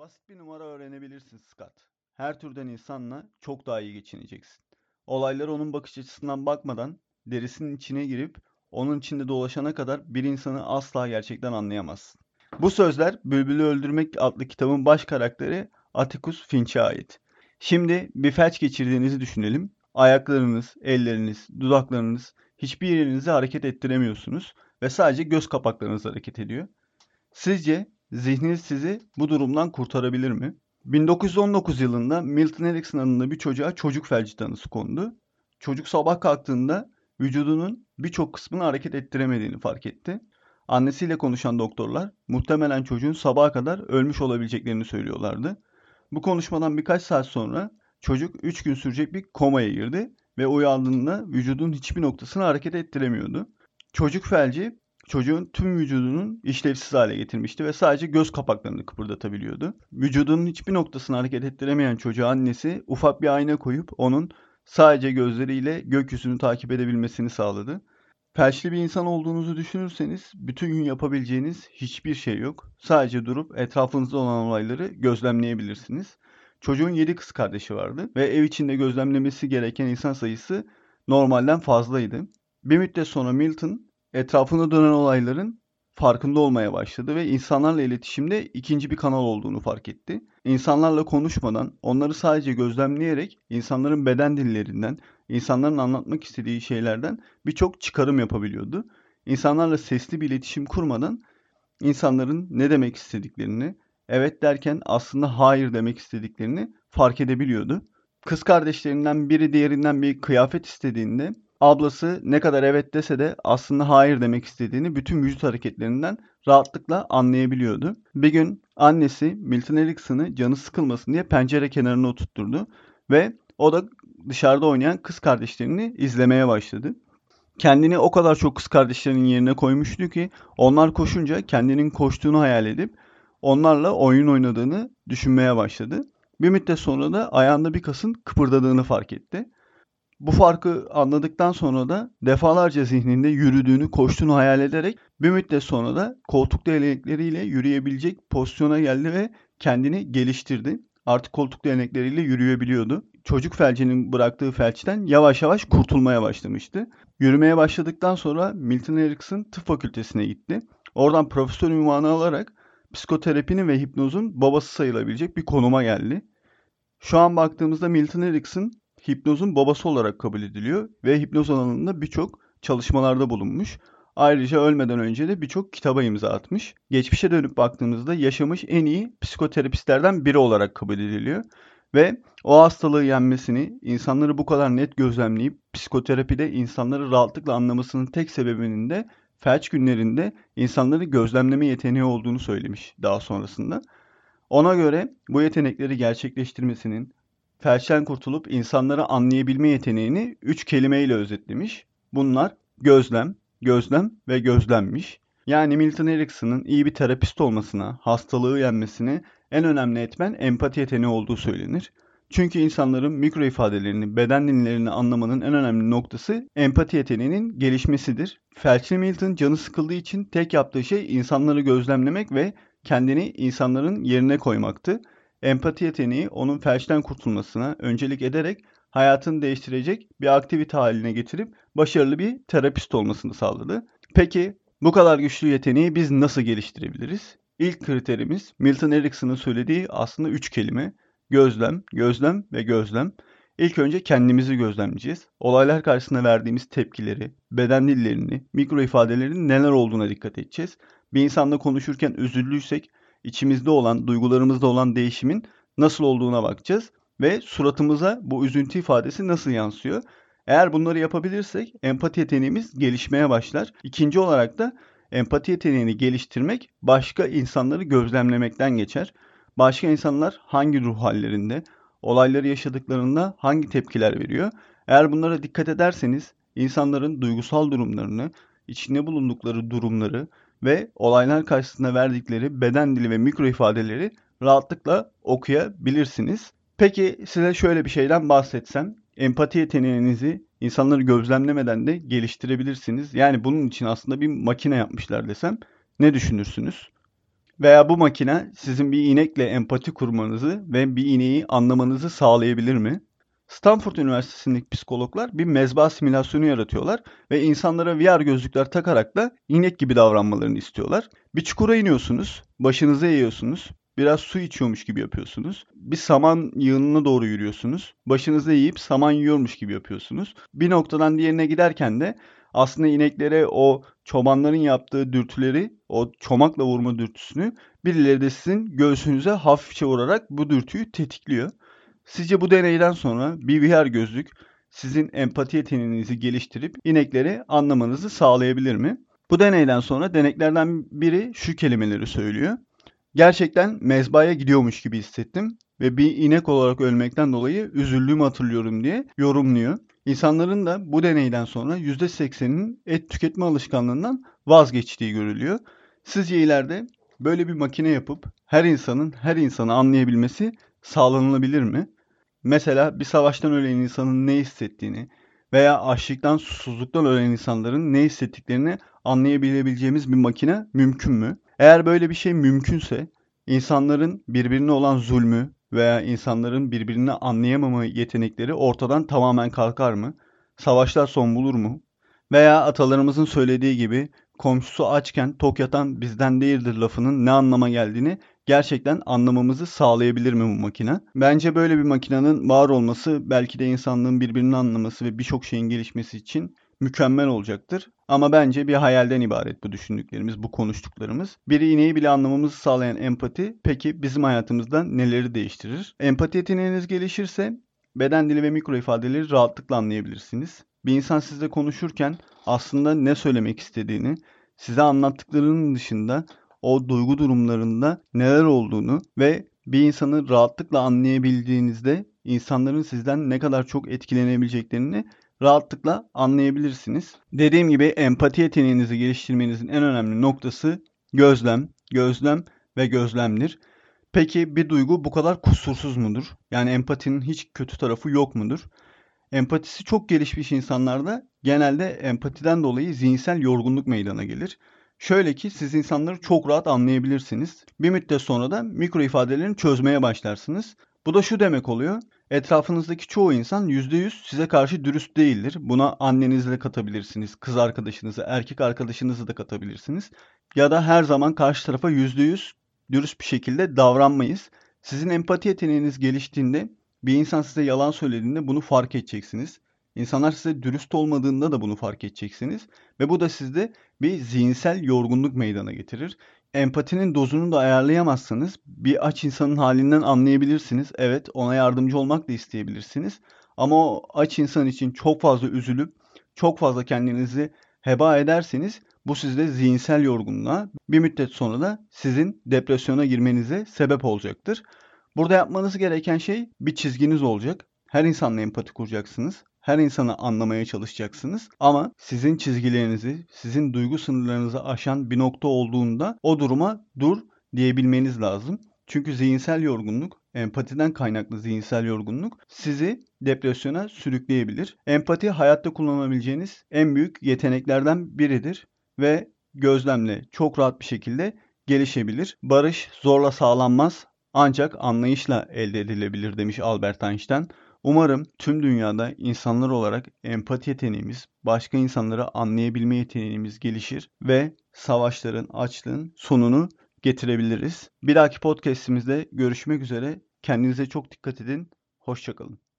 Basit bir numara öğrenebilirsin Scott. Her türden insanla çok daha iyi geçineceksin. Olaylara onun bakış açısından bakmadan derisinin içine girip onun içinde dolaşana kadar bir insanı asla gerçekten anlayamazsın. Bu sözler Bülbülü Öldürmek adlı kitabın baş karakteri Atticus Finch'e ait. Şimdi bir felç geçirdiğinizi düşünelim. Ayaklarınız, elleriniz, dudaklarınız hiçbir yerinizi hareket ettiremiyorsunuz ve sadece göz kapaklarınız hareket ediyor. Sizce zihniniz sizi bu durumdan kurtarabilir mi? 1919 yılında Milton Erickson adında bir çocuğa çocuk felci tanısı kondu. Çocuk sabah kalktığında vücudunun birçok kısmını hareket ettiremediğini fark etti. Annesiyle konuşan doktorlar muhtemelen çocuğun sabaha kadar ölmüş olabileceklerini söylüyorlardı. Bu konuşmadan birkaç saat sonra çocuk 3 gün sürecek bir komaya girdi ve uyandığında vücudun hiçbir noktasını hareket ettiremiyordu. Çocuk felci çocuğun tüm vücudunun işlevsiz hale getirmişti ve sadece göz kapaklarını kıpırdatabiliyordu. Vücudunun hiçbir noktasını hareket ettiremeyen çocuğa annesi ufak bir ayna koyup onun sadece gözleriyle gökyüzünü takip edebilmesini sağladı. Felçli bir insan olduğunuzu düşünürseniz bütün gün yapabileceğiniz hiçbir şey yok. Sadece durup etrafınızda olan olayları gözlemleyebilirsiniz. Çocuğun 7 kız kardeşi vardı ve ev içinde gözlemlemesi gereken insan sayısı normalden fazlaydı. Bir müddet sonra Milton etrafında dönen olayların farkında olmaya başladı ve insanlarla iletişimde ikinci bir kanal olduğunu fark etti. İnsanlarla konuşmadan, onları sadece gözlemleyerek insanların beden dillerinden, insanların anlatmak istediği şeylerden birçok çıkarım yapabiliyordu. İnsanlarla sesli bir iletişim kurmadan insanların ne demek istediklerini, evet derken aslında hayır demek istediklerini fark edebiliyordu. Kız kardeşlerinden biri diğerinden bir kıyafet istediğinde ablası ne kadar evet dese de aslında hayır demek istediğini bütün vücut hareketlerinden rahatlıkla anlayabiliyordu. Bir gün annesi Milton Erickson'ı canı sıkılmasın diye pencere kenarına oturtturdu ve o da dışarıda oynayan kız kardeşlerini izlemeye başladı. Kendini o kadar çok kız kardeşlerinin yerine koymuştu ki onlar koşunca kendinin koştuğunu hayal edip onlarla oyun oynadığını düşünmeye başladı. Bir müddet sonra da ayağında bir kasın kıpırdadığını fark etti. Bu farkı anladıktan sonra da defalarca zihninde yürüdüğünü, koştuğunu hayal ederek bir müddet sonra da koltuk değnekleriyle yürüyebilecek pozisyona geldi ve kendini geliştirdi. Artık koltuk değnekleriyle yürüyebiliyordu. Çocuk felcinin bıraktığı felçten yavaş yavaş kurtulmaya başlamıştı. Yürümeye başladıktan sonra Milton Erickson tıp fakültesine gitti. Oradan profesör ünvanı alarak psikoterapinin ve hipnozun babası sayılabilecek bir konuma geldi. Şu an baktığımızda Milton Erickson hipnozun babası olarak kabul ediliyor ve hipnoz alanında birçok çalışmalarda bulunmuş. Ayrıca ölmeden önce de birçok kitaba imza atmış. Geçmişe dönüp baktığımızda yaşamış en iyi psikoterapistlerden biri olarak kabul ediliyor. Ve o hastalığı yenmesini, insanları bu kadar net gözlemleyip psikoterapide insanları rahatlıkla anlamasının tek sebebinin de felç günlerinde insanları gözlemleme yeteneği olduğunu söylemiş daha sonrasında. Ona göre bu yetenekleri gerçekleştirmesinin, felçten kurtulup insanları anlayabilme yeteneğini üç kelimeyle özetlemiş. Bunlar gözlem, gözlem ve gözlenmiş. Yani Milton Erickson'ın iyi bir terapist olmasına, hastalığı yenmesine en önemli etmen empati yeteneği olduğu söylenir. Çünkü insanların mikro ifadelerini, beden dillerini anlamanın en önemli noktası empati yeteneğinin gelişmesidir. Felçli Milton canı sıkıldığı için tek yaptığı şey insanları gözlemlemek ve kendini insanların yerine koymaktı. Empati yeteneği onun felçten kurtulmasına öncelik ederek hayatını değiştirecek bir aktivite haline getirip başarılı bir terapist olmasını sağladı. Peki bu kadar güçlü yeteneği biz nasıl geliştirebiliriz? İlk kriterimiz Milton Erickson'ın söylediği aslında üç kelime. Gözlem, gözlem ve gözlem. İlk önce kendimizi gözlemleyeceğiz. Olaylar karşısında verdiğimiz tepkileri, beden dillerini, mikro ifadelerinin neler olduğuna dikkat edeceğiz. Bir insanla konuşurken üzüldüysek içimizde olan, duygularımızda olan değişimin nasıl olduğuna bakacağız ve suratımıza bu üzüntü ifadesi nasıl yansıyor. Eğer bunları yapabilirsek empati yeteneğimiz gelişmeye başlar. İkinci olarak da empati yeteneğini geliştirmek başka insanları gözlemlemekten geçer. Başka insanlar hangi ruh hallerinde, olayları yaşadıklarında hangi tepkiler veriyor? Eğer bunlara dikkat ederseniz insanların duygusal durumlarını, içinde bulundukları durumları ve olaylar karşısında verdikleri beden dili ve mikro ifadeleri rahatlıkla okuyabilirsiniz. Peki size şöyle bir şeyden bahsetsem, empati yeteneğinizi insanları gözlemlemeden de geliştirebilirsiniz. Yani bunun için aslında bir makine yapmışlar desem ne düşünürsünüz? Veya bu makine sizin bir inekle empati kurmanızı ve bir ineği anlamanızı sağlayabilir mi? Stanford Üniversitesi'ndeki psikologlar bir mezba simülasyonu yaratıyorlar ve insanlara VR gözlükler takarak da inek gibi davranmalarını istiyorlar. Bir çukura iniyorsunuz, başınızı eğiyorsunuz, biraz su içiyormuş gibi yapıyorsunuz. Bir saman yığınına doğru yürüyorsunuz. Başınızı eğip saman yiyormuş gibi yapıyorsunuz. Bir noktadan diğerine giderken de aslında ineklere o çobanların yaptığı dürtüleri, o çomakla vurma dürtüsünü birileri de sizin göğsünüze hafifçe vurarak bu dürtüyü tetikliyor. Sizce bu deneyden sonra bir VR gözlük sizin empati yeteneğinizi geliştirip inekleri anlamanızı sağlayabilir mi? Bu deneyden sonra deneklerden biri şu kelimeleri söylüyor. Gerçekten mezbaya gidiyormuş gibi hissettim ve bir inek olarak ölmekten dolayı üzüldüğümü hatırlıyorum diye yorumluyor. İnsanların da bu deneyden sonra %80'inin et tüketme alışkanlığından vazgeçtiği görülüyor. Sizce ileride böyle bir makine yapıp her insanın her insanı anlayabilmesi sağlanılabilir mi? Mesela bir savaştan ölen insanın ne hissettiğini veya açlıktan, susuzluktan ölen insanların ne hissettiklerini anlayabilebileceğimiz bir makine mümkün mü? Eğer böyle bir şey mümkünse insanların birbirine olan zulmü veya insanların birbirini anlayamama yetenekleri ortadan tamamen kalkar mı? Savaşlar son bulur mu? Veya atalarımızın söylediği gibi komşusu açken tok yatan bizden değildir lafının ne anlama geldiğini gerçekten anlamamızı sağlayabilir mi bu makine? Bence böyle bir makinenin var olması belki de insanlığın birbirini anlaması ve birçok şeyin gelişmesi için mükemmel olacaktır. Ama bence bir hayalden ibaret bu düşündüklerimiz, bu konuştuklarımız. Bir iğneyi bile anlamamızı sağlayan empati peki bizim hayatımızda neleri değiştirir? Empati yeteneğiniz gelişirse beden dili ve mikro ifadeleri rahatlıkla anlayabilirsiniz. Bir insan sizle konuşurken aslında ne söylemek istediğini, size anlattıklarının dışında o duygu durumlarında neler olduğunu ve bir insanı rahatlıkla anlayabildiğinizde insanların sizden ne kadar çok etkilenebileceklerini rahatlıkla anlayabilirsiniz. Dediğim gibi empati yeteneğinizi geliştirmenizin en önemli noktası gözlem, gözlem ve gözlemdir. Peki bir duygu bu kadar kusursuz mudur? Yani empatinin hiç kötü tarafı yok mudur? Empatisi çok gelişmiş insanlarda genelde empatiden dolayı zihinsel yorgunluk meydana gelir. Şöyle ki siz insanları çok rahat anlayabilirsiniz. Bir müddet sonra da mikro ifadelerini çözmeye başlarsınız. Bu da şu demek oluyor. Etrafınızdaki çoğu insan %100 size karşı dürüst değildir. Buna annenizi de katabilirsiniz, kız arkadaşınızı, erkek arkadaşınızı da katabilirsiniz. Ya da her zaman karşı tarafa %100 dürüst bir şekilde davranmayız. Sizin empati yeteneğiniz geliştiğinde bir insan size yalan söylediğinde bunu fark edeceksiniz. İnsanlar size dürüst olmadığında da bunu fark edeceksiniz. Ve bu da sizde bir zihinsel yorgunluk meydana getirir. Empatinin dozunu da ayarlayamazsanız bir aç insanın halinden anlayabilirsiniz. Evet ona yardımcı olmak da isteyebilirsiniz. Ama o aç insan için çok fazla üzülüp çok fazla kendinizi heba ederseniz bu sizde zihinsel yorgunluğa bir müddet sonra da sizin depresyona girmenize sebep olacaktır. Burada yapmanız gereken şey bir çizginiz olacak. Her insanla empati kuracaksınız. Her insanı anlamaya çalışacaksınız. Ama sizin çizgilerinizi, sizin duygu sınırlarınızı aşan bir nokta olduğunda o duruma dur diyebilmeniz lazım. Çünkü zihinsel yorgunluk, empatiden kaynaklı zihinsel yorgunluk sizi depresyona sürükleyebilir. Empati hayatta kullanabileceğiniz en büyük yeteneklerden biridir ve gözlemle çok rahat bir şekilde gelişebilir. Barış zorla sağlanmaz ancak anlayışla elde edilebilir demiş Albert Einstein. Umarım tüm dünyada insanlar olarak empati yeteneğimiz, başka insanları anlayabilme yeteneğimiz gelişir ve savaşların, açlığın sonunu getirebiliriz. Bir dahaki podcast'imizde görüşmek üzere. Kendinize çok dikkat edin. Hoşçakalın.